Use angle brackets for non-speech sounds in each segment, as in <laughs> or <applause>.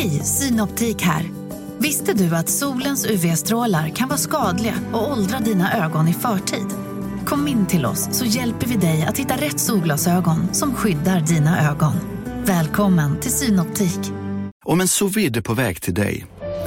Hej, Synoptik här. Visste du att solens UV-strålar kan vara skadliga och åldra dina ögon i förtid? Kom in till oss så hjälper vi dig att hitta rätt solglasögon som skyddar dina ögon. Välkommen till Synoptik. Om en sous är på väg till dig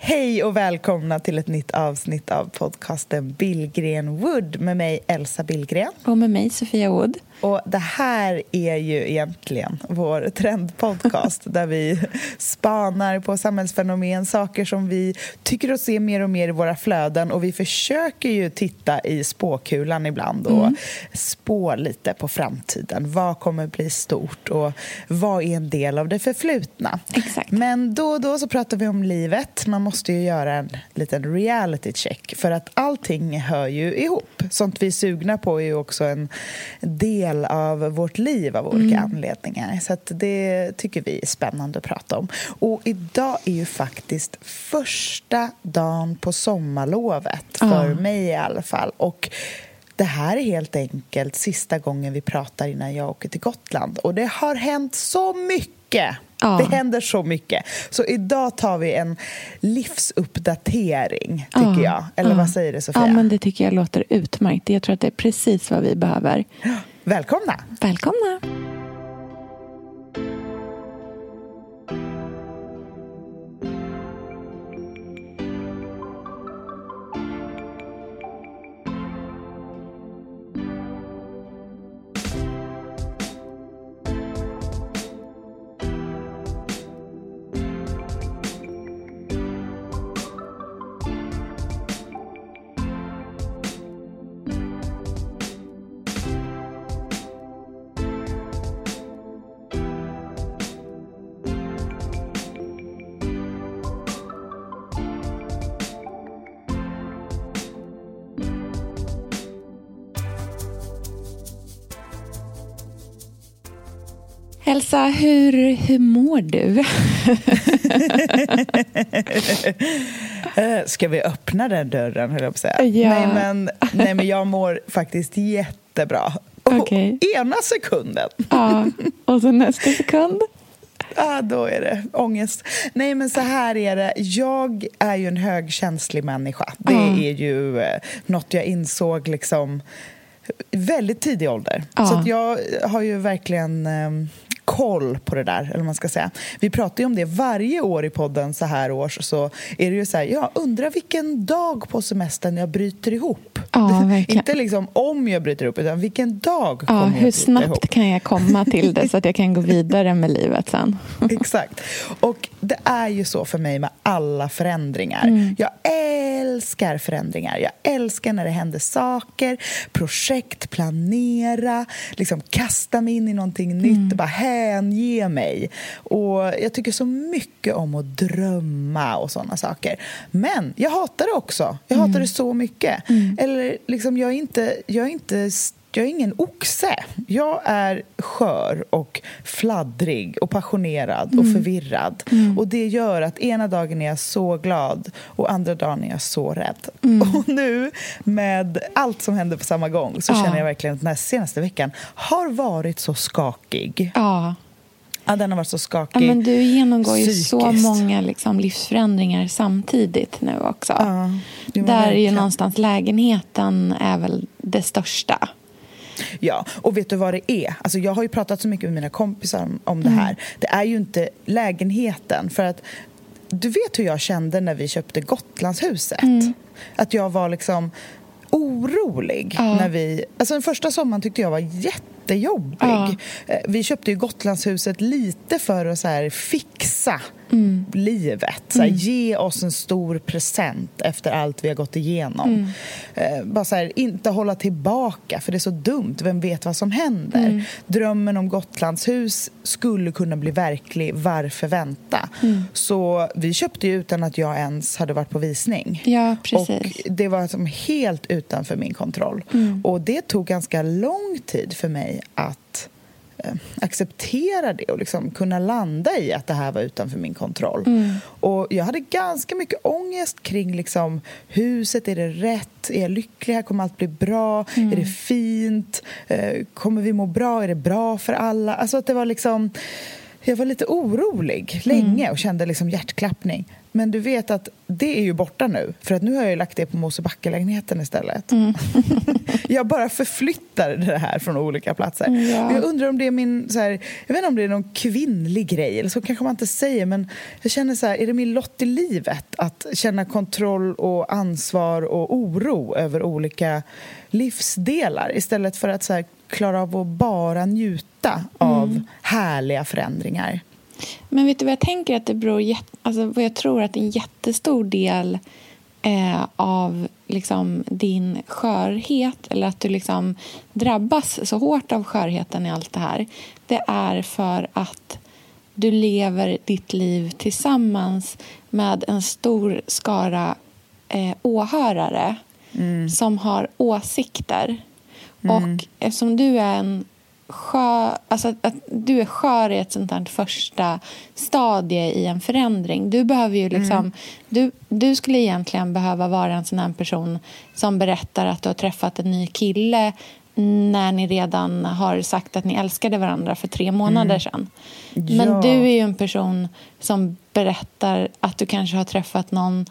Hej och välkomna till ett nytt avsnitt av podcasten Billgren Wood med mig Elsa Billgren. Och med mig Sofia Wood. Och det här är ju egentligen vår trendpodcast där vi spanar på samhällsfenomen, saker som vi tycker oss se mer och mer i våra flöden och vi försöker ju titta i spåkulan ibland och mm. spå lite på framtiden. Vad kommer bli stort och vad är en del av det förflutna? Exakt. Men då och då så pratar vi om livet. Man måste ju göra en liten reality check för att allting hör ju ihop. Sånt vi är sugna på är ju också en del del av vårt liv av olika mm. anledningar. Så det tycker vi är spännande att prata om. Och idag är ju faktiskt första dagen på sommarlovet, för mm. mig i alla fall. Och det här är helt enkelt sista gången vi pratar innan jag åker till Gotland. Och det har hänt så mycket! Ja. Det händer så mycket. Så idag tar vi en livsuppdatering, tycker ja. jag. Eller ja. vad säger du, Sofia? Ja, men det tycker jag låter utmärkt. Jag tror att det är precis vad vi behöver. Välkomna! Välkomna! Elsa, hur, hur mår du? <laughs> Eh, ska vi öppna den dörren, höll jag på att säga. Ja. Nej, men, nej, men jag mår faktiskt jättebra. Okay. ena sekunden. Ja, och så nästa sekund? Ah, då är det ångest. Nej, men så här är det. Jag är ju en högkänslig människa. Det mm. är ju eh, något jag insåg liksom väldigt tidig ålder. Ja. Så jag har ju verkligen eh, koll på det där, eller man ska säga. Vi pratar ju om det varje år i podden så här års, så är det ju så här, jag undrar vilken dag på semestern jag bryter ihop. Ja, <laughs> Inte liksom om jag bryter ihop, utan vilken dag kommer ja, jag Hur snabbt ihop? kan jag komma till det så att jag kan gå <laughs> vidare med livet sen? <laughs> Exakt. Och det är ju så för mig med alla förändringar. Mm. Jag älskar förändringar. Jag älskar när det händer saker, projekt, planera, liksom kasta mig in i någonting mm. nytt och bara hänge mig. Och jag tycker så mycket om att drömma och sådana saker. Men jag hatar det också. Jag hatar mm. det så mycket. Mm. Eller liksom, jag är inte, jag är inte jag är ingen oxe. Jag är skör och fladdrig och passionerad mm. och förvirrad. Mm. Och Det gör att ena dagen är jag så glad och andra dagen är jag så rädd. Mm. <laughs> Och nu, med allt som händer på samma gång så ja. känner jag verkligen att den här senaste veckan har varit så skakig. Ja. Ja, den har varit så skakig. Ja, men du genomgår ju psykiskt. så många liksom, livsförändringar samtidigt nu också. Ja, Där är ju någonstans lägenheten är väl det största. Ja, och vet du vad det är? Alltså jag har ju pratat så mycket med mina kompisar om, om det här. Mm. Det är ju inte lägenheten. För att du vet hur jag kände när vi köpte Gotlandshuset. Mm. Att jag var liksom orolig. Ja. när vi... Alltså Den första sommaren tyckte jag var jättejobbig. Ja. Eh, vi köpte ju Gotlandshuset lite för att så här fixa mm. livet. Så här, mm. Ge oss en stor present efter allt vi har gått igenom. Mm. Eh, bara så här, inte hålla tillbaka, för det är så dumt. Vem vet vad som händer? Mm. Drömmen om Gotlandshus skulle kunna bli verklig. Varför vänta? Så vi köpte ju utan att jag ens hade varit på visning. Ja, precis. Och det var liksom helt utanför min kontroll. Och det tog ganska lång tid för mig att acceptera det och liksom kunna landa i att det här var utanför min kontroll. Mm. Och Jag hade ganska mycket ångest kring liksom, huset. Är det rätt? Är jag lycklig här? Kommer allt bli bra? Mm. Är det fint? Eh, kommer vi må bra? Är det bra för alla? Alltså att det var liksom... Jag var lite orolig länge mm. och kände liksom hjärtklappning. Men du vet att det är ju borta nu, för att nu har jag lagt det på Mosebacke-lägenheten istället. Mm. <laughs> jag bara förflyttar det här från olika platser. Mm, ja. Jag undrar om det är min... Så här, jag vet inte om det är någon kvinnlig grej, eller så kanske man inte säger, men jag känner så här, är det min lott i livet att känna kontroll och ansvar och oro över olika livsdelar istället för att så här, klara av att bara njuta av mm. härliga förändringar? Men vet du vad jag tänker att det beror... Alltså vad jag tror att en jättestor del eh, av liksom din skörhet eller att du liksom drabbas så hårt av skörheten i allt det här det är för att du lever ditt liv tillsammans med en stor skara eh, åhörare mm. som har åsikter. Mm. Och eftersom du är en skör, alltså att, att, du är skör i ett sånt här första stadie i en förändring. Du behöver ju liksom, mm. du, du skulle egentligen behöva vara en sån här person som berättar att du har träffat en ny kille när ni redan har sagt att ni älskade varandra för tre månader mm. sedan. Ja. Men du är ju en person som berättar att du kanske har träffat någon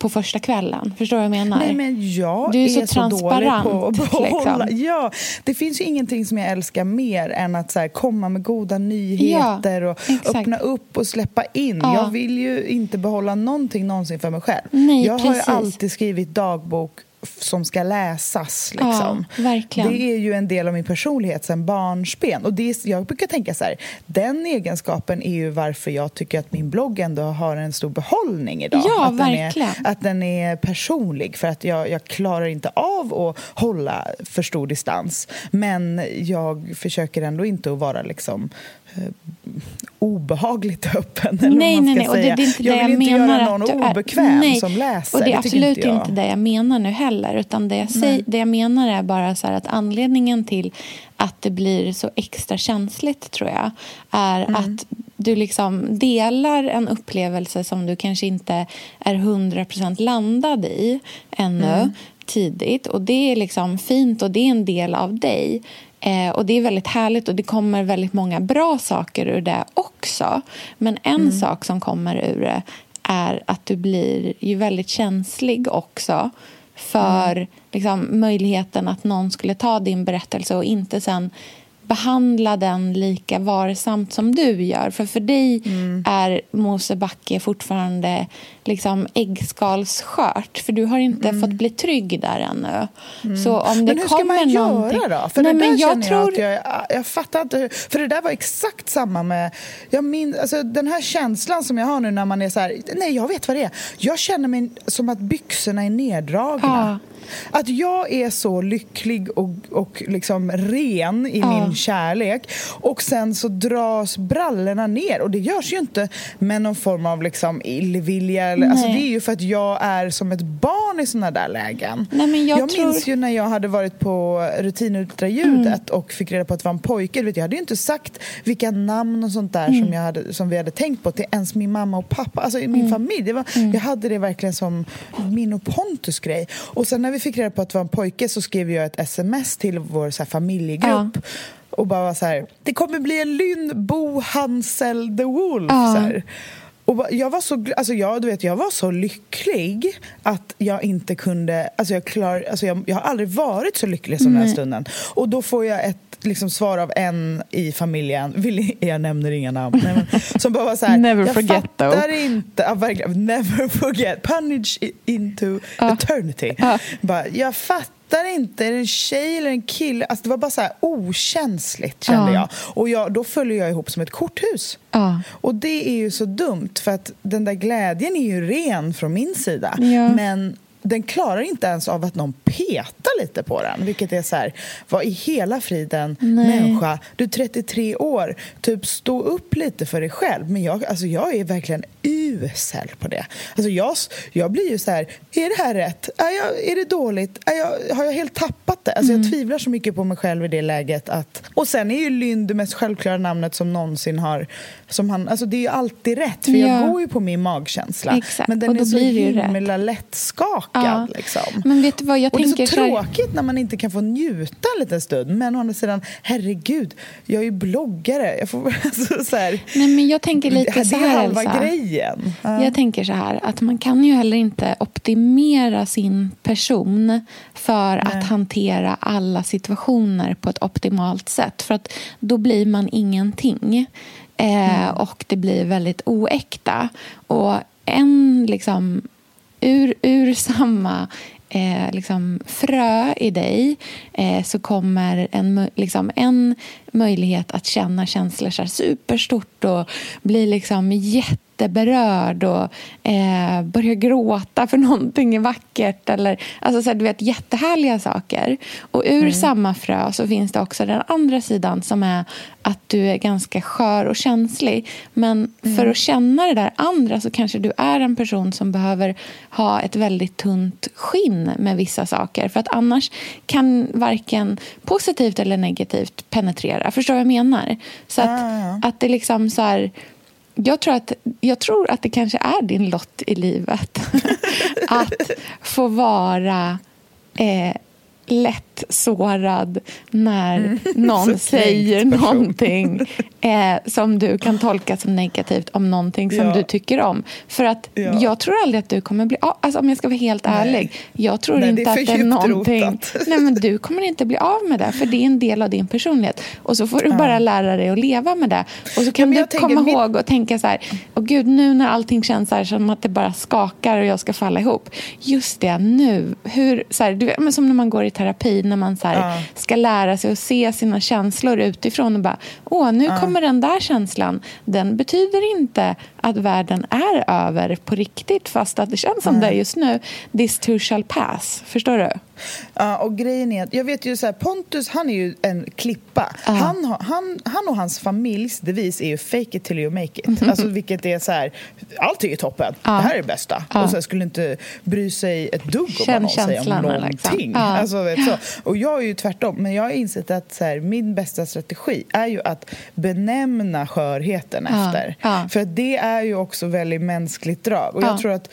på första kvällen. Förstår du vad jag menar? Nej, men jag du är, så, är så transparent. På att behålla. <laughs> Liksom. Ja, det finns ju ingenting som jag älskar mer än att så här, komma med goda nyheter ja, och exakt. öppna upp och släppa in. Ja. Jag vill ju inte behålla någonting någonsin för mig själv. Nej, jag precis. har alltid skrivit dagbok som ska läsas. Liksom. Ja. Det är ju en del av min personlighet sen barnsben. Och det är, jag brukar tänka så här, den egenskapen är ju varför jag tycker att min blogg ändå har en stor behållning idag. Ja, att verkligen. Den är, att den är personlig, för att jag, jag klarar inte av att hålla för stor distans. Men jag försöker ändå inte att vara liksom eh, obehagligt öppen. Eller nej, nej, nej. Och det, det, är inte jag vill jag inte göra någon obekväm nej. som läser. Och det är absolut inte, inte, det jag menar nu heller. Utan det jag, säger, det jag menar är bara så att anledningen till att det blir så extra känsligt, tror jag, är mm. att du liksom delar en upplevelse som du kanske inte är 100% landad i ännu mm. Tidigt. Och det är liksom fint och det är en del av dig. Eh, och Det är väldigt härligt och det kommer väldigt många bra saker ur det också. Men en mm. sak som kommer ur det är att du blir ju väldigt känslig också för mm. liksom, möjligheten att någon skulle ta din berättelse och inte sen behandla den lika varsamt som du gör. För för dig mm. är Mosebacke fortfarande liksom äggskalsskört. För du har inte mm. fått bli trygg där ännu. Mm. Så om det men hur ska man göra då? För Nej, det där jag tror... jag, jag, jag fattar inte. För det där var exakt samma med... Jag min, alltså, den här känslan som jag har nu när man är så här... Nej, jag vet vad det är. Jag känner mig som att byxorna är neddragna. Ja. Att jag är så lycklig och, och liksom ren i ja. min kärlek och sen så dras brallorna ner. Och det görs ju inte med någon form av liksom illvilja. Alltså det är ju för att jag är som ett barn i såna där lägen. Nej, men jag, jag tror... minns ju när jag hade varit på rutinultraljudet mm. och fick reda på att det var en pojke. Vet, jag hade ju inte sagt vilka namn och sånt där mm. som, jag hade, som vi hade tänkt på till ens min mamma och pappa, alltså i min mm. familj. Det var, mm. Jag hade det verkligen som min och Pontus grej. Och sen när vi fick reda på att det var en pojke så skrev jag ett sms till vår så här, familjegrupp ja. och bara var så här, det kommer bli en Lynn, Bo, Hansel, The Wolf. Ja. Så här. Och jag, var så, alltså jag, du vet, jag var så lycklig att jag inte kunde... Alltså jag, klar, alltså jag, jag har aldrig varit så lycklig som Nej. den här stunden. Och då får jag ett liksom, svar av en i familjen, <laughs> vill, jag nämner inga namn, men, som bara var så här, Never jag forget fattar though. inte, ja, verkligen, never forget, punish into uh. eternity. Uh. Bara, jag fattar fattar inte, är det en tjej eller en kille? Alltså det var bara så här okänsligt kände Ja. jag. Och jag, då följer jag ihop som ett korthus. Ja. Och det är ju så dumt för att den där glädjen är ju ren från min sida. Ja. Men den klarar inte ens av att någon petar lite på den. Vilket är så här, vad i hela friden, Nej. människa, du är 33 år, typ stå upp lite för dig själv. Men jag, alltså jag är verkligen usel på det. Alltså jag, jag blir ju så här, är det här rätt? Är, jag, är det dåligt? Är jag, har jag helt tappat det? Alltså jag tvivlar så mycket på mig själv i det läget att... Och sen är ju Lynn det mest självklara namnet som någonsin har... Som han, alltså det är ju alltid rätt, för Ja. jag går ju på min magkänsla. Exakt, Men den och då är så blir himla lättskakad. Ja. Liksom. Men vet du vad, jag och det är tänker så här- tråkigt när man inte kan få njuta en liten stund. Men å andra sidan, herregud, jag är ju bloggare. Jag får, <laughs> alltså, så här, Nej, men jag tänker lite det så är här, halva Elsa. grejen. Ja. Jag tänker så här, att man kan ju heller inte optimera sin person för att hantera alla situationer på ett optimalt sätt. För att då blir man ingenting. Eh, Och det blir väldigt oäkta. Och en liksom ur, ur samma eh, liksom, frö i dig eh, så kommer en, liksom, en möjlighet att känna känslor så superstort och bli liksom jätteberörd och eh, börja gråta för <laughs> någonting är vackert. Eller, alltså, så här, du vet, jättehärliga saker. Och ur samma frö så finns det också den andra sidan som är att du är ganska skör och känslig. Men för att känna det där andra så kanske du är en person som behöver ha ett väldigt tunt skinn med vissa saker. För att annars kan varken positivt eller negativt penetrera. Förstår du vad jag menar? Så att, ja. att det liksom så här... Jag tror, att, jag tror att det kanske är din lott i livet <laughs> att få vara eh, lätt sårad när <laughs> någon Så kränkt säger någonting <laughs> eh, som du kan tolka som negativt om någonting som Ja. du tycker om. För att Ja. jag tror aldrig att du kommer bli alltså om jag ska vara helt Nej. ärlig. Jag tror Nej, det inte för att det är någonting... rotat. <laughs> Nej, men du kommer inte bli av med det, för det är en del av din personlighet. Och så får du bara lära dig att leva med det. Och så kan du komma mitt- ihåg och tänka så här, åh gud, nu när allting känns så här, som att det bara skakar och jag ska falla ihop. Just det, nu. Hur, så här, du vet, men som när man går i terapi, när man så här, ska lära sig att se sina känslor utifrån och bara, åh, nu kommer den där känslan. Den betyder inte att världen är över på riktigt, fast att det känns som det just nu. This too shall pass. Förstår du? Ja, och grejen är att jag vet ju så här, Pontus han är ju en klippa. Ja. Han, han, han och hans familjs devis är ju fake it till you make it. <laughs> Alltså vilket är så här, allting är toppen. Ja. Det här är det bästa. Ja. Och sen skulle inte bry sig ett dugg om Känn vad någon säger om känslan, någonting. liksom. Alltså, vet, så. <laughs> Och jag är ju tvärtom. Men jag har insett att så här, min bästa strategi är ju att benämna skörheten efter. För att det är ju också väldigt mänskligt drag. Och Ja. jag tror att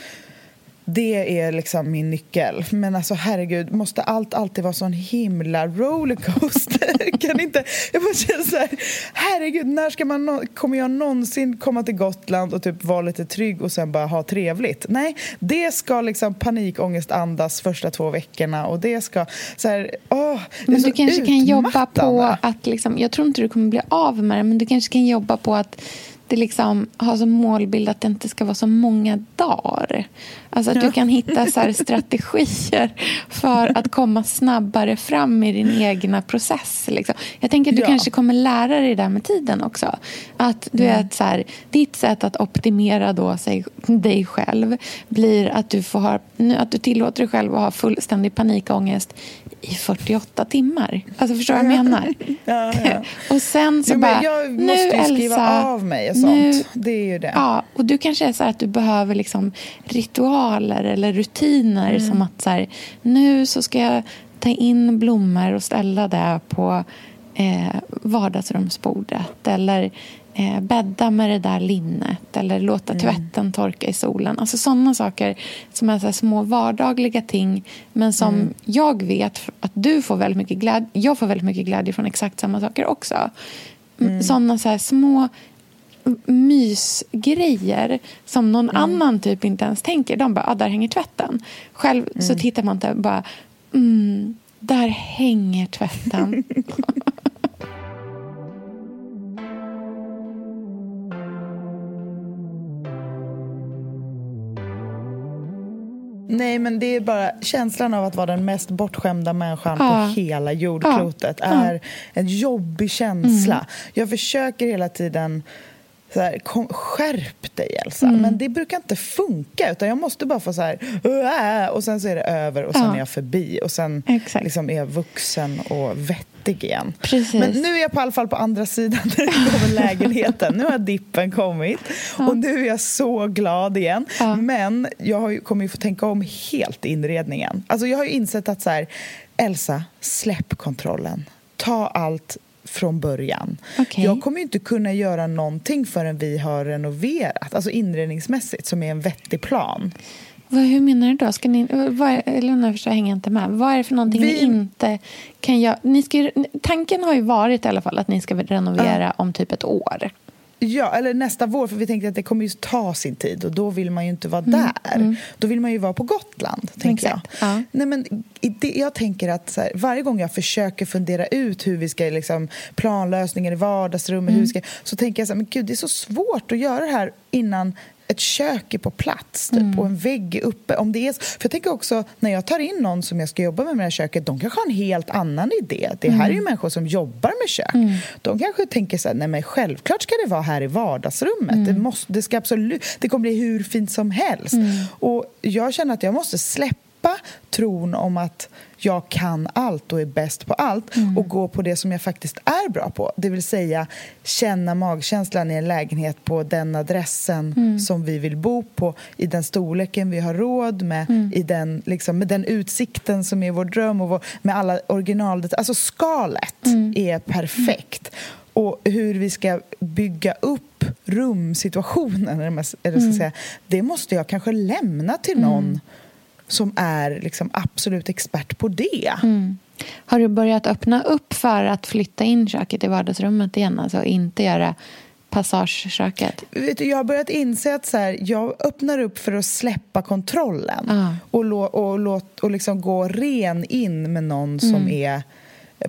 det är liksom min nyckel. Men alltså herregud, måste allt alltid vara sån himla rollercoaster? <laughs> kan inte... Jag bara känner så här, herregud, när ska man nå- kommer jag någonsin komma till Gotland och typ vara lite trygg och sen bara ha trevligt? Nej, det ska liksom panikångest andas första två veckorna och det ska så här, åh, det är Men du kanske kan jobba på att... Liksom, jag tror inte du kommer bli av med det, men du kanske kan jobba på att det liksom har som målbild att det inte ska vara så många dagar. Alltså att du kan hitta så strategier för att komma snabbare fram i din egna process. Liksom. Jag tänker att du Ja. kanske kommer lära dig det där med tiden också. Att du vet, så här, ditt sätt att optimera då sig, dig själv blir att du, får ha, att du tillåter dig själv att ha fullständig panikångest i 48 timmar. Alltså förstår du vad jag menar? <laughs> Ja, ja. och sen så Jo, bara, jag måste ju skriva Elsa, av mig och nu- sånt. Det är ju det. Ja, och du kanske är så här att du behöver liksom ritualer eller rutiner Mm. som att så här, nu så ska jag ta in blommor och ställa det på eh, vardagsrumsbordet eller eh, bädda med det där linnet eller låta Mm. tvätten torka i solen. Alltså sådana saker som är så här små vardagliga ting men som Mm. jag vet att du får väldigt mycket glädje jag får väldigt mycket glädje från exakt samma saker också. Mm. Sådana så små mysgrejer som någon annan typ inte ens tänker. De bara, ah, där hänger tvätten. Själv så tittar man inte bara, mm, där hänger tvätten. Nej, men det är bara känslan av att vara den mest bortskämda människan Ja. på hela jordklotet är en jobbig känsla. Mm. Jag försöker hela tiden så här, kom, skärp dig Elsa. Mm. Men det brukar inte funka utan jag måste bara få så här "Åh", och sen så är det över och sen Ja. är jag förbi och sen Exakt. liksom är jag vuxen och vettig igen. Precis. Men nu är jag på alla fall på andra sidan när det kommer lägenheten. Nu har dippen kommit och nu är jag så glad igen. Ja. Men jag har ju, kommer ju få tänka om helt inredningen. Alltså jag har ju insett att så här, Elsa, släpp kontrollen. Ta allt från början. Okej. Jag kommer inte kunna göra någonting förrän vi har renoverat, alltså inredningsmässigt, som är en vettig plan. Vad, hur menar du då? Ska ni, vad nu förstår hänger inte med. Vad är det för någonting Vi- ni inte kan göra? Ni ska, tanken har ju varit i alla fall att ni ska renovera om typ ett år. Ja, eller nästa vår, för vi tänkte att det kommer ju ta sin tid och då vill man ju inte vara där. Då vill man ju vara på Gotland, tänker Exakt, jag. ja. Nej, men det, jag tänker att här, varje gång jag försöker fundera ut hur vi ska, liksom, planlösningen i vardagsrummet, hur vi ska, så tänker jag så här, men gud, det är så svårt att göra det här innan ett kök är på plats typ, och en vägg är uppe. Om det är, för jag tänker också, när jag tar in någon som jag ska jobba med med det här köket, de kanske har en helt annan idé. Det här är ju människor som jobbar med kök. De kanske tänker så här, nej men självklart ska det vara här i vardagsrummet. Det, måste, det, ska absolut, det kommer bli hur fint som helst. Och jag känner att jag måste släppa tron om att jag kan allt och är bäst på allt och gå på det som jag faktiskt är bra på. Det vill säga känna magkänslan i en lägenhet på den adressen som vi vill bo på i den storleken vi har råd med, i den, liksom, med den utsikten som är vår dröm och vår, med alla original... Alltså skalet är perfekt. Och hur vi ska bygga upp rumsituationen, eller eller ska säga, det måste jag kanske lämna till någon som är liksom absolut expert på det. Har du börjat öppna upp för att flytta in köket i vardagsrummet igen? Alltså inte göra passageköket? Vet du, jag har börjat inse att så här, jag öppnar upp för att släppa kontrollen Ja. och, lå, och, låt, och liksom gå ren in med någon som är...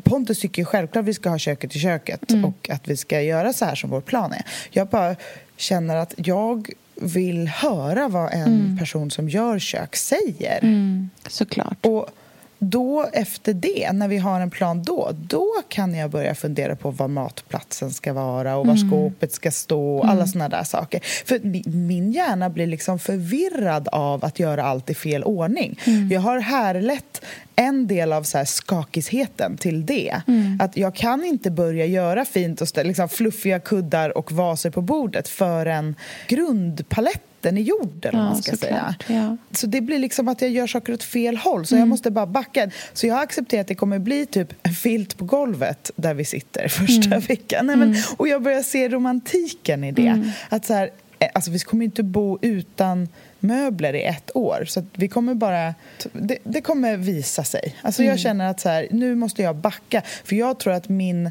Pontus tycker självklart att vi ska ha köket i köket och att vi ska göra så här som vår plan är. Jag bara känner att jag vill höra vad en person som gör kök säger. Mm, såklart. Och då efter det, när vi har en plan då, då kan jag börja fundera på var matplatsen ska vara och var skåpet ska stå och alla såna där saker. För mi- min hjärna blir liksom förvirrad av att göra allt i fel ordning. Jag har härlett en del av så här skakisheten till det. Att jag kan inte börja göra fint och liksom fluffiga kuddar och vaser på bordet förrän grundpaletten är gjord, eller Ja, man ska säga. ja. Så det blir liksom att jag gör saker åt fel håll, så jag måste bara backa. Så jag har accepterat att det kommer bli typ en filt på golvet där vi sitter <laughs> första veckan. Nej, men, Och jag börjar se romantiken i det. Att så här, eh, alltså, vi kommer inte bo utan möbler i ett år. Så vi kommer bara... Det, det kommer visa sig. Alltså Jag känner att så här, nu måste jag backa. För jag tror att min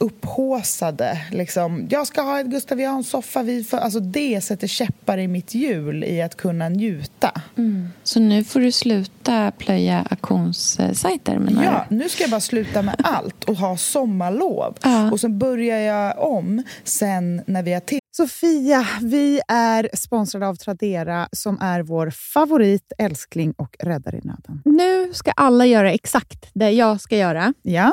upphåsade, liksom, jag ska ha ett Gustavian-soffa, alltså det sätter käppar i mitt hjul i att kunna njuta. Så nu får du sluta plöja auktionssajter menar Ja, nu ska jag bara sluta med allt och ha sommarlov. Ja. Och sen börjar jag om sen när vi har till. Sofia, vi är sponsrade av Tradera som är vår favorit, älskling och räddare i nöden. Nu ska alla göra exakt det jag ska göra. Ja,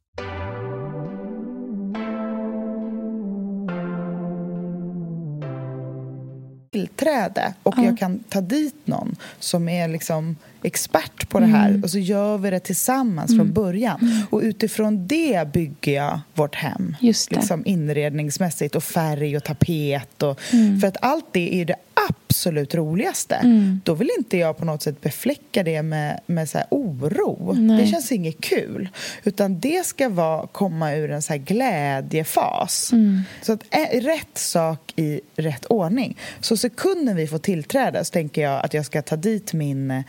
Tillträde och Ja. jag kan ta dit någon som är liksom expert på det här Mm. och så gör vi det tillsammans från början. Och utifrån det bygger jag vårt hem. Liksom inredningsmässigt och färg och tapet. Och, Mm. För att allt det är det absolut roligaste. Mm. Då vill inte jag på något sätt befläcka det med, med så oro. Nej. Det känns inget kul. Utan det ska vara, komma ur en så glädjefas. Mm. Så att ä, rätt sak i rätt ordning. Så sekunden vi får tillträde så tänker jag att jag ska ta dit min eh,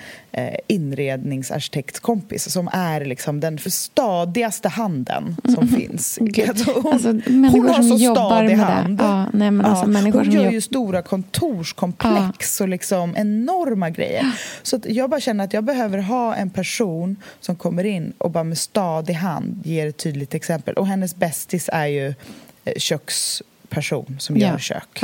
inredningsarkitektkompis som är liksom den stadigaste handen som <laughs> finns. Gud. Alltså, hon, Alltså, har så stadig hand. Ja, nej, men alltså, hon gör ju stora och liksom enorma grejer. Så jag bara känner att jag behöver ha en person som kommer in och bara med stadig hand ger ett tydligt exempel. Och hennes bästis är ju eh, köksperson som gör kök.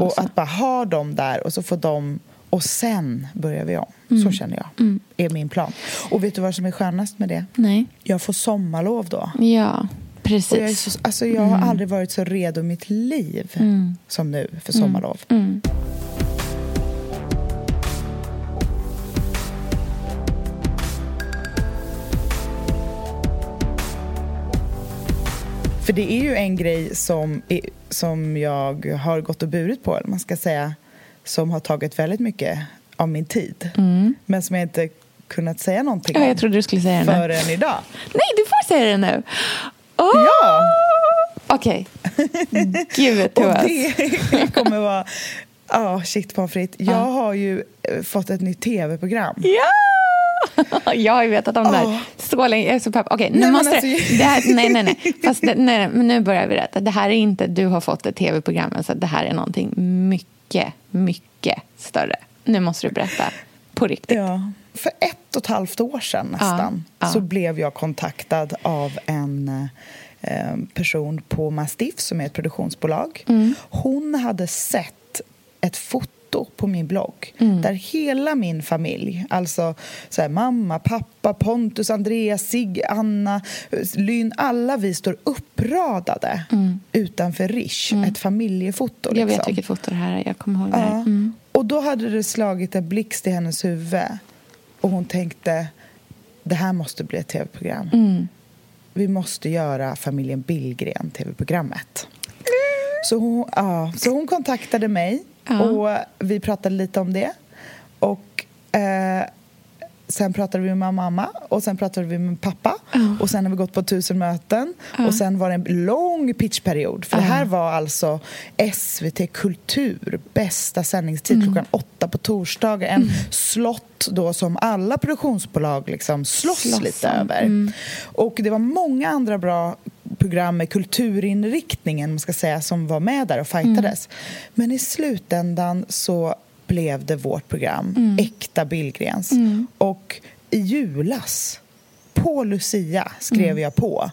Och att bara ha dem där och så får de och sen börjar vi om. Mm. Så känner jag. är min plan. Och vet du vad som är skönast med det? Nej. Jag får sommarlov då. Ja, precis. Och jag, så, alltså jag har aldrig varit så redo i mitt liv Mm. som nu för sommarlov. För det är ju en grej som, som jag har gått och burit på, eller man ska säga, som har tagit väldigt mycket av min tid. Men som jag inte kunnat säga någonting Mm. Ja, om jag trodde du skulle säga det nu. förrän idag. Nej, du får säga det nu. Åh! Ja! Okej. Give it to Och us. det <laughs> kommer vara... Ja, shit pommes frites. Jag har ju eh, fått ett nytt tv-program. Ja! <laughs> Jag har ju vetat om det här så länge. Jag är så pepp. Okej, nu Nej, måste alltså- det, här, Nej, nej, nej. Fast det, nej, nej. Men nu börjar vi rätt. Det här är inte du har fått ett tv-program. Så det här är någonting mycket, mycket större. Nu måste du berätta. På riktigt. Ja. För ett och ett halvt år sedan nästan Ja, ja. så blev jag kontaktad av en eh, person på Mastiff som är ett produktionsbolag. Mm. Hon hade sett ett foto på min blogg Mm. där hela min familj, alltså så här, mamma, pappa, Pontus, Andreas, Sig, Anna, Lynn, alla vi står uppradade utanför Rish, ett familjefoto. Mm. Jag vet liksom. vilket foto det här är. Jag kommer ihåg det här. Ja. Mm. Och då hade det slagit en blixt i hennes huvud. Och hon tänkte, det här måste bli ett tv-program. Mm. Vi måste göra familjen Billgren tv-programmet. Så hon, ja, så hon kontaktade mig Ja. och vi pratade lite om det. Och eh, sen pratade vi med mamma och sen pratade vi med pappa. Och sen har vi gått på tusen möten. Och sen var det en lång pitchperiod. För det här var alltså SVT Kultur, bästa sändningstid klockan åtta på torsdagar. En slott då som alla produktionsbolag liksom slåss, Slåss lite över. Och det var många andra bra program med kulturinriktningen man ska säga, som var med där och fightades. Men i slutändan så blev det vårt program, Äkta Billgrens. Och i julas, på Lucia, skrev jag på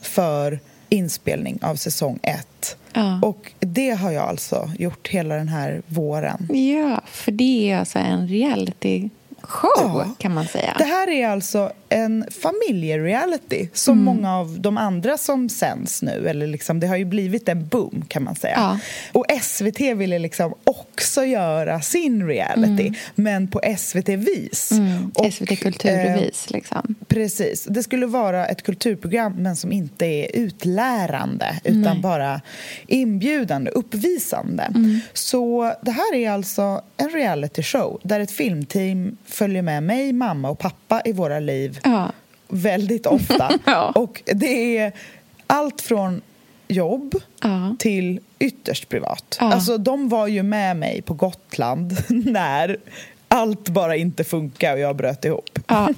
för inspelning av säsong ett. Ja. Och det har jag alltså gjort hela den här våren. Ja, för det är alltså en reality show Ja. kan man säga. Det här är alltså en familjereality som Mm. många av de andra som sänds nu. Eller liksom, det har ju blivit en boom kan man säga. Ja. Och SVT ville liksom också göra sin reality, men på SVT-vis. Mm. Och, SVT eh, Kulturbevis liksom. Precis. Det skulle vara ett kulturprogram men som inte är utlärande utan Nej. bara inbjudande, uppvisande. Mm. Så det här är alltså en reality show där ett filmteam följer med mig, mamma och pappa i våra liv Ja. väldigt <laughs> ofta. Ja. Och det är allt från jobb Ja. till ytterst privat. Alltså, de var ju med mig på Gotland <laughs> när allt bara inte funkar och jag bröt ihop. Ja.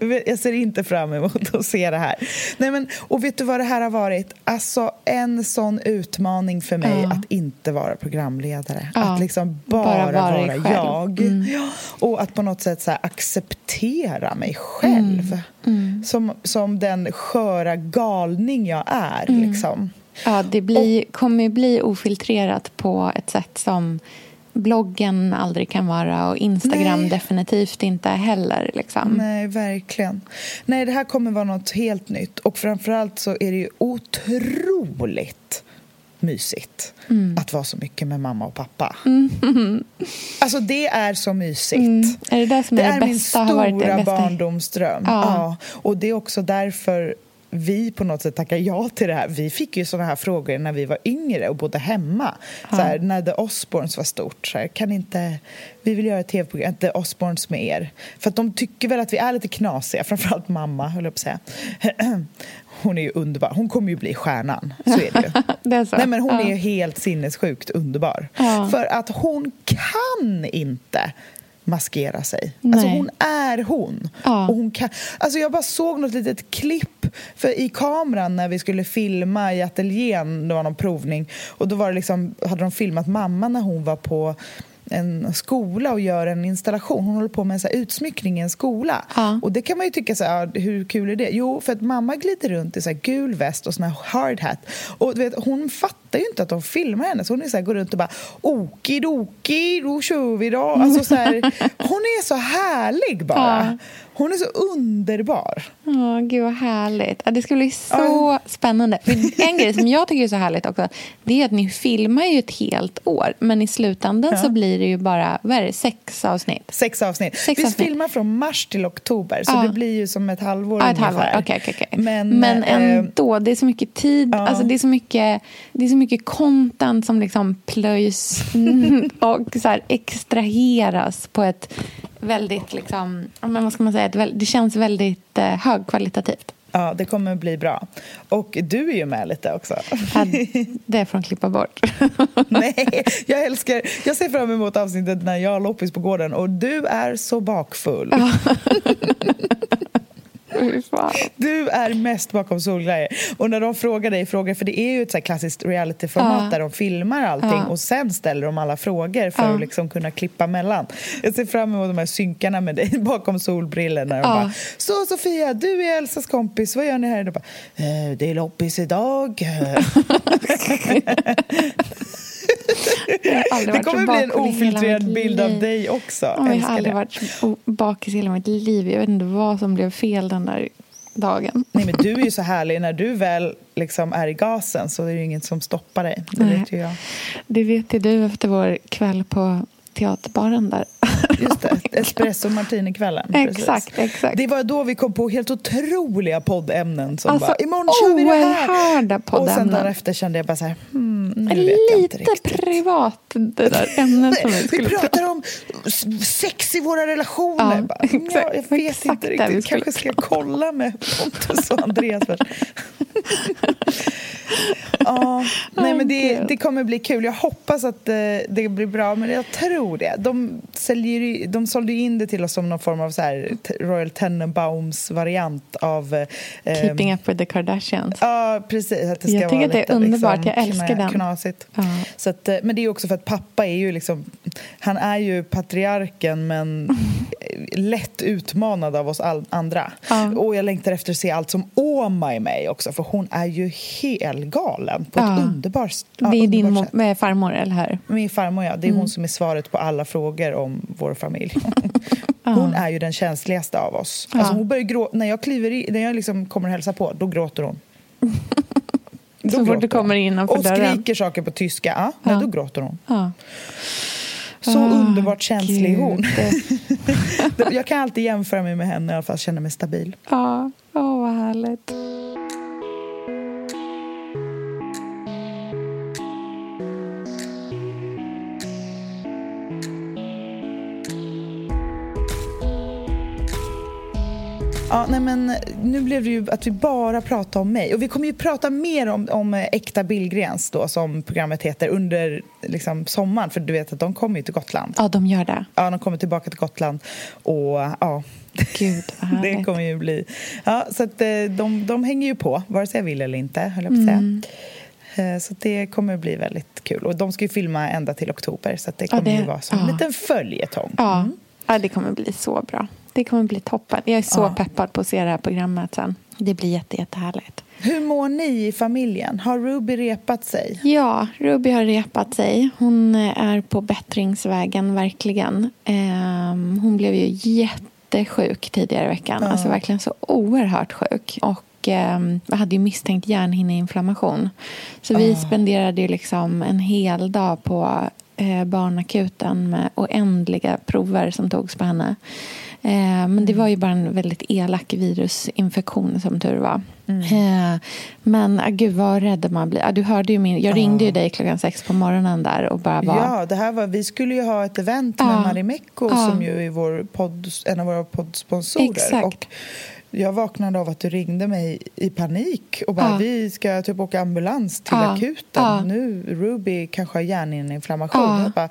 <laughs> jag ser inte fram emot att se det här. Nej, men, och vet du vad det här har varit? Alltså en sån utmaning för mig Ja. att inte vara programledare. Ja. Att liksom bara, Bara vara vara, jag. Mm. Och att på något sätt så här, acceptera mig själv. Mm. Som, som den sköra galning jag är. Mm. Liksom. Ja, det blir, kommer ju bli ofiltrerat på ett sätt som bloggen aldrig kan vara och Instagram Nej. definitivt inte heller. Liksom. Nej, verkligen. Nej, det här kommer vara något helt nytt. Och framförallt så är det ju otroligt mysigt Mm. att vara så mycket med mamma och pappa. <laughs> Alltså det är så mysigt. Mm. Är det det Det är är min stora barndomsdröm. Ja. Ja. Och det är också därför vi på något sätt tackar ja till det här. Vi fick ju såna här frågor när vi var yngre och bodde hemma. Så här, när The Osbournes var stort. Så här, kan inte, vi vill göra ett tv-program, The Osbournes med er. För att de tycker väl att vi är lite knasiga, framförallt mamma, höll jag på att säga. <clears throat> Hon är ju underbar. Hon kommer ju bli stjärnan. Så är det ju. <laughs> Det är så? Nej, men hon Ja. är ju helt sinnessjukt underbar. Ja. För att hon kan inte maskera sig. Alltså Nej. hon är hon. Ja. Och hon kan, alltså jag bara såg något litet klipp för i kameran när vi skulle filma i ateljén, det var någon provning och då var det liksom, hade de filmat mamma när hon var på en skola och gör en installation. Hon håller på med så utsmyckning i en skola. Ja. Och det kan man ju tycka så här, hur kul är det? Jo, för att mamma glider runt i så gul väst och sån här hard hat. Och du vet, hon fattar ju inte att de filmar henne. Så hon är så här, går runt och bara okidoki, då kör vi då. Alltså så här, <laughs> hon är så härlig bara. Ja. Hon är så underbar. Ja, gud vad härligt. Ja, det ska bli så spännande. För <laughs> en grej som jag tycker är så härligt också, det är att ni filmar ju ett helt år, men i slutändan så blir det ju bara, vad är det, sex avsnitt? Sex avsnitt. Sex vi avsnitt. filmar från mars till oktober, så Ja. det blir ju som ett halvår Ja, ett halvår. ungefär. Okej, okej, okej. Men, Men eh, ändå, det är så mycket tid. Ja. Alltså, det, är så mycket, det är så mycket content som liksom plöjs <laughs> och så här extraheras på ett väldigt, liksom, ja, men vad ska man säga, det känns väldigt eh, högkvalitativt. Ja, det kommer bli bra. Och du är ju med lite också. Ja, Det är från klippa bort. <laughs> Nej, jag älskar... Jag ser fram emot avsnittet när jag har loppis på gården och du är så bakfull. Fan. <laughs> Du är mest bakom solgrejer. Och när de frågar dig frågor, för det är ju ett så klassiskt realityformat Ja. där de filmar allting Ja. och sen ställer de alla frågor för Ja. att liksom kunna klippa mellan. Jag ser fram emot de här synkarna med dig <laughs> bakom solbrillor när de Ja. bara Så Sofia, du är Elsas kompis, vad gör ni här? Och bara, eh, det är loppis idag. <laughs> <laughs> Det kommer bli en ofiltrerad bild av dig också. Ja, jag har aldrig det. varit bakis hela mitt liv. Jag vet inte vad som blev fel den där dagen. Nej, men du är ju så härlig. När du väl liksom är i gasen så är det ju inget som stoppar dig. Det Nej. vet ju jag. Det vet ju du efter vår kväll på teaterbaren där. <laughs> Just det, espresso martini-kvällen. precis. exakt, exakt. Det var då vi kom på helt otroliga poddämnen som Alltså, bara, imorgon kör vi det här. Och sen poddämnen. dagen efter kände jag bara så här, hmm, nu vet jag inte Lite riktigt. privat, det där ämnet som vi Vi skulle prata pratar om sex i våra relationer. Ja, bara, exakt. ja, jag vet Exakt inte vi riktigt. Kanske ska jag kolla med Pontus och Andreas först. <laughs> ja, <laughs> nej, men det, det kommer bli kul. Jag hoppas att eh, det blir bra, men jag tror det. De, säljer, de sålde in det till oss som någon form av så här, Royal Tenenbaums-variant av... Eh, Keeping up with the Kardashians. Ja, precis. Att det ska Jag tycker vara att det är lite, underbart. Liksom, Jag älskar den. Knasigt. Ja. Så att, eh, men det är också för att pappa är ju liksom... Han är ju patriarken, men <laughs> lätt utmanad av oss all, andra. Och jag längtar efter att se allt som Åma är med i också, för hon är ju helgalen på Ja. ett underbart, ja, det är din sätt. med farmor, eller hur? Min farmor, ja. Det är Mm. hon som är svaret på alla frågor om vår familj. <laughs> Hon är ju den känsligaste av oss. Alltså hon börjar grå- när jag, kliver i, när jag liksom kommer och hälsar på, då gråter hon. <laughs> Då Så fort du kommer innanför Och dörren. skriker saker på tyska, ja, Ja. då gråter hon. Ja. Så Ah, underbart känslig är hon. Gud. <laughs> jag kan alltid jämföra mig med henne i alla fall, känna mig stabil. Ja, åh vad härligt. Ja, nej men, nu blev det ju att vi bara pratar om mig. Och Vi kommer ju prata mer om, om Äkta Billgrens, då, som programmet heter, under liksom, sommaren. För du vet att de kommer ju till Gotland. Ja, de gör det. Ja, de kommer tillbaka till Gotland. Och ja... Gud, vad <laughs> Det kommer ju bli... Ja, så att, eh, de, de hänger ju på, vare sig jag vill eller inte, höll jag på att säga. Mm. Eh, Så det kommer bli väldigt kul. Och de ska ju filma ända till oktober, så det Ja, kommer det- ju vara som en ja. liten följetong. Ja. ja, det kommer bli så bra. Det kommer bli toppen. Jag är så Ja. peppad på att se det här programmet sen. Det blir jätte, jättehärligt. Hur mår ni i familjen? Har Ruby repat sig? Ja, Ruby har repat sig. Hon är på bättringsvägen, verkligen. Ehm, hon blev ju jättesjuk tidigare i veckan. Ja. Alltså verkligen så oerhört sjuk. Och ehm, jag hade ju misstänkt hjärnhinneinflammation. Så vi Ja. spenderade ju liksom en hel dag på eh, barnakuten med oändliga prover som togs på henne. Eh, men det var ju bara en väldigt elak virusinfektion som tur var. Eh, men ah, gud vad rädd man blir. Ah, du hörde ju min, jag ringde ju dig klockan sex på morgonen där och bara var... Ja, det här var, vi skulle ju ha ett event med Ja. Marimekko som ju är vår podd, en av våra poddsponsorer. Exakt. Och jag vaknade av att du ringde mig i panik och bara Ja. vi ska typ åka ambulans till Ja. akuten. Ja. Nu Ruby kanske har hjärninflammation. Ja. Jag bara,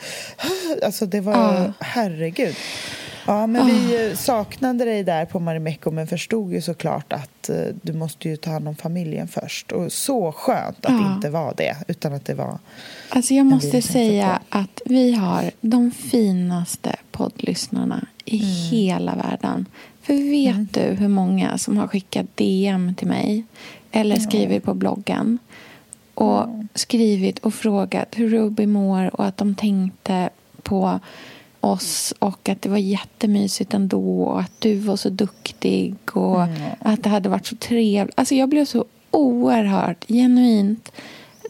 alltså det var, Ja. herregud. Ja, men vi eh, saknade dig där på Marimekko men förstod ju såklart att eh, du måste ju ta hand om familjen först. Och så skönt att Ja. det inte var det, utan att det var... Alltså jag måste säga att vi har de finaste poddlyssnarna i Mm. hela världen. För vet du hur många som har skickat DM till mig eller skrivit på bloggen och skrivit och frågat hur Ruby mår och att de tänkte på oss och att det var jättemysigt ändå och att du var så duktig och att det hade varit så trevligt. Alltså jag blev så oerhört genuint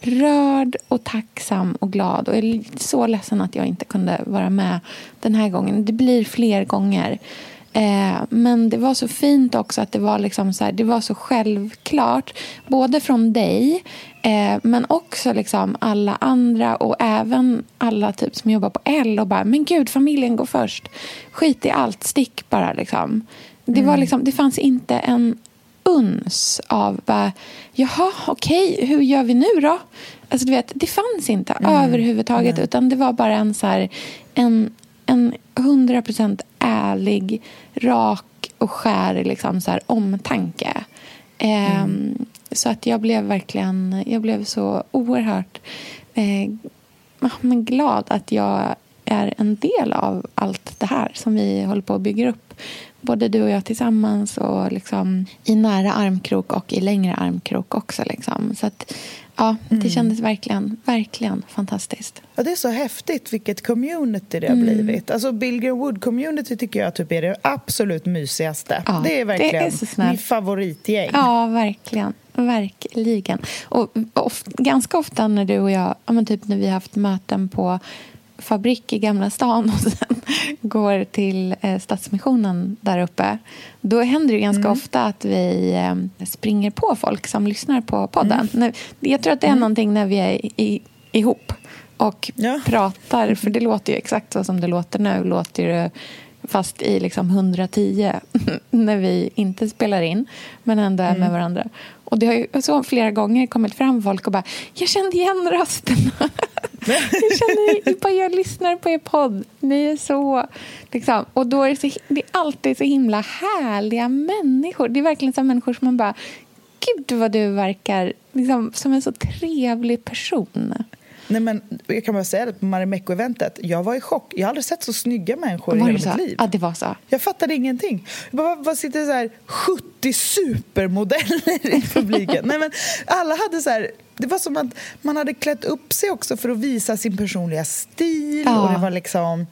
rörd och tacksam och glad. Och jag är så ledsen att jag inte kunde vara med den här gången. Det blir fler gånger. Eh, men det var så fint också att det var, liksom så här, det var så självklart. Både från dig, eh, men också liksom alla andra och även alla typ som jobbar på L och bara men gud, familjen går först. Skit i allt, stick bara. Liksom. Det, var liksom, det fanns inte en uns av bara, jaha, okej, hur gör vi nu då? Alltså du vet, det fanns inte överhuvudtaget utan det var bara en så här, en, en 100% ärlig, rak och skär liksom så här, omtanke. Ehm, så att jag blev verkligen, jag blev så oerhört eh, men glad att jag är en del av allt det här som vi håller på att bygga upp. Både du och jag tillsammans och liksom i nära armkrok och i längre armkrok också. Liksom. Så att, ja, det kändes verkligen, verkligen fantastiskt. Ja, det är så häftigt vilket community det har Mm. blivit. Alltså Billgren Wood-community tycker jag typ är det absolut mysigaste. Ja, det är verkligen det är så snällt. mitt favoritgäng. Ja, verkligen. Verkligen. Och of, ganska ofta när du och jag, ja, men typ när vi har haft möten på fabrik i Gamla stan och sen <laughs> går till eh, Stadsmissionen där uppe då händer det ganska ofta att vi eh, springer på folk som lyssnar på podden. När, jag tror att det är någonting när vi är i, ihop och Ja. pratar, för det låter ju exakt så som det låter nu. Låter det fast i liksom 110 <laughs> när vi inte spelar in, men ändå är med varandra. Och det har ju så flera gånger kommit fram folk och bara “jag kände igen rösten”. <laughs> jag känner bara jag lyssnar på er podd. Ni är så... Liksom. Och då är det, så, det är alltid så himla härliga människor. Det är verkligen så människor som man bara “gud vad du verkar liksom, som en så trevlig person”. Nej, men jag kan bara säga det på Marimekko-eventet. Jag var i chock. Jag har aldrig sett så snygga människor i Var hela det så? mitt liv. Ja, det var så. Jag fattade ingenting. Jag bara, vad sitter så här 70 supermodeller i publiken? Nej, men alla hade så här, det var som att man hade klätt upp sig också för att visa sin personliga stil. Ja. Och det, var liksom,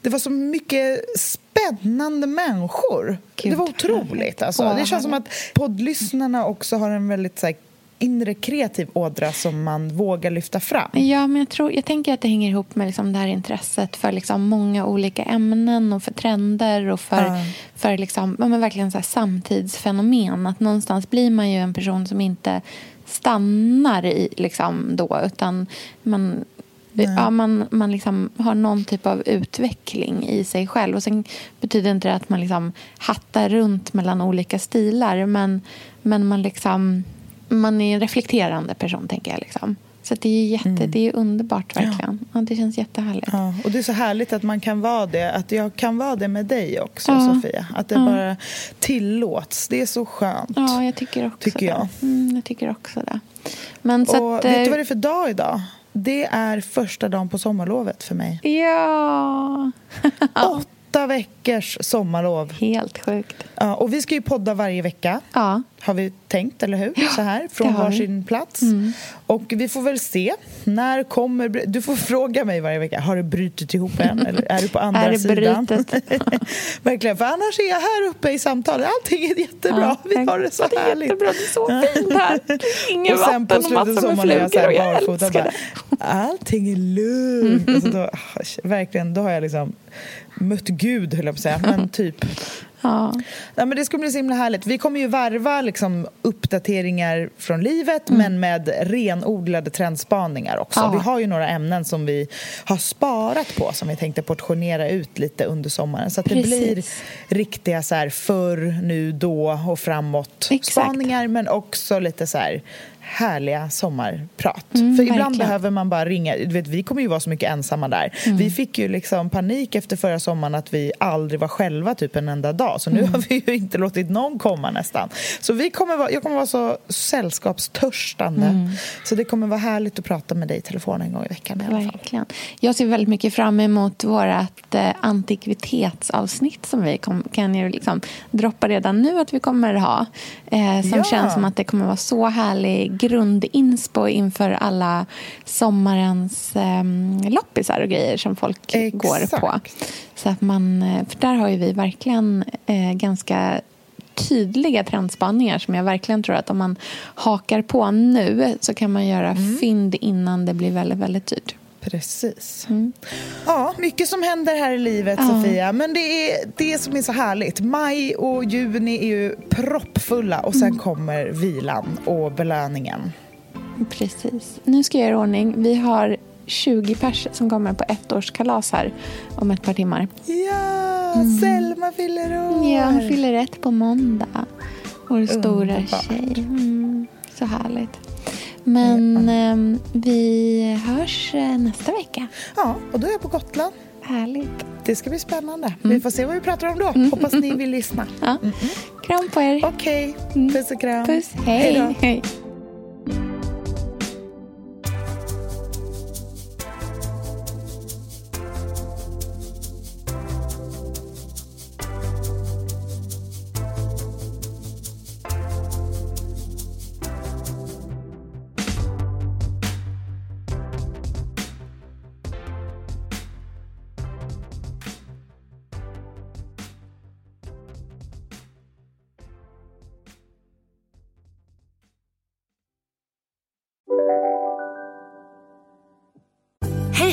det var så mycket spännande människor. Gud, det var otroligt. Alltså. Det känns som att poddlyssnarna också har en väldigt så här, inre kreativ ådra som man vågar lyfta fram. Ja, men jag, tror, jag tänker att det hänger ihop med liksom det här intresset för liksom många olika ämnen och för trender och för, Ja. för liksom, ja, men verkligen så samtidsfenomen. Att någonstans blir man ju en person som inte stannar i liksom då, utan man ja, man, man liksom har någon typ av utveckling i sig själv. Och Sen betyder inte det att man liksom hattar runt mellan olika stilar men, men man, liksom, man är en reflekterande person, tänker jag. Liksom. Så det är, jätte, mm. det är underbart, verkligen. Ja. ja. det känns jättehärligt. Ja, och det är så härligt att man kan vara det. Att jag kan vara det med dig också, ja. Sofia. Att det bara tillåts. Det är så skönt. Ja, jag tycker också tycker jag. det. Mm, jag tycker också det. Men så och att, vet du eh, vad det är för dag idag? Det är första dagen på sommarlovet för mig. Ja! <laughs> <laughs> Åtta veckors sommarlov. Helt sjukt. Ja, och vi ska ju podda varje vecka. Ja har vi tänkt, eller hur? Ja, så här, från varsin plats. Mm. Och vi får väl se. När kommer... Du får fråga mig varje vecka. Har det brutit ihop än? Eller är du på andra är det sidan? <laughs> Verkligen, för annars är jag här uppe i samtalet. Allting är jättebra. Ja, vi har det så det är härligt. Jättebra. Det är så fint här. <laughs> Ingen och sen vatten och massor med flugor och jag älskar det. Allting är lugnt. <laughs> Alltså då, verkligen, då har jag liksom mött Gud, höll jag på att säga. Men <laughs> typ Ja. ja. men det ska bli så himla härligt. Vi kommer ju varva liksom, uppdateringar från livet mm. men med renodlade trendspaningar också. Ja. Vi har ju några ämnen som vi har sparat på som vi tänkte portionera ut lite under sommaren. Så att det blir riktiga så här, förr, nu, då och framåt Exakt. spaningar men också lite så här härliga sommarprat. Mm, För ibland verkligen. behöver man bara ringa. Du vet, vi kommer ju vara så mycket ensamma där. Mm. Vi fick ju liksom panik efter förra sommaren att vi aldrig var själva typ en enda dag. Så nu mm. har vi ju inte låtit någon komma nästan. Så vi kommer vara, jag kommer vara så sällskapstörstande. Mm. Så det kommer vara härligt att prata med dig i telefon en gång i veckan i alla fall. Verkligen. Jag ser väldigt mycket fram emot vårt eh, antikvitetsavsnitt som vi kom, kan ju liksom droppa redan nu att vi kommer ha. Eh, som ja. känns som att det kommer vara så härlig grundinspo inför alla sommarens eh, loppisar och grejer som folk Exakt. går på. Så att man, eh, för där har ju vi verkligen eh, ganska tydliga trendspaningar som jag verkligen tror att om man hakar på nu så kan man göra mm. fynd innan det blir väldigt, väldigt dyrt. Precis. Mm. Ja, mycket som händer här i livet, ja. Sofia. Men det är det som är så härligt. Maj och juni är ju proppfulla och sen mm. kommer vilan och belöningen. Precis. Nu ska jag göra ordning. Vi har 20 pers som kommer på ettårskalas här om ett par timmar. Ja, mm. Selma fyller år! Ja, hon fyller ett på måndag. Vår stora tjej. Mm, så härligt. Men eh, vi hörs eh, nästa vecka. Ja, och då är jag på Gotland. Härligt. Det ska bli spännande. Mm. Vi får se vad vi pratar om då. Mm. Hoppas ni vill lyssna. Ja. Mm Kram på er. Okej, okay. Mm. puss och kram. Puss, hej. hej.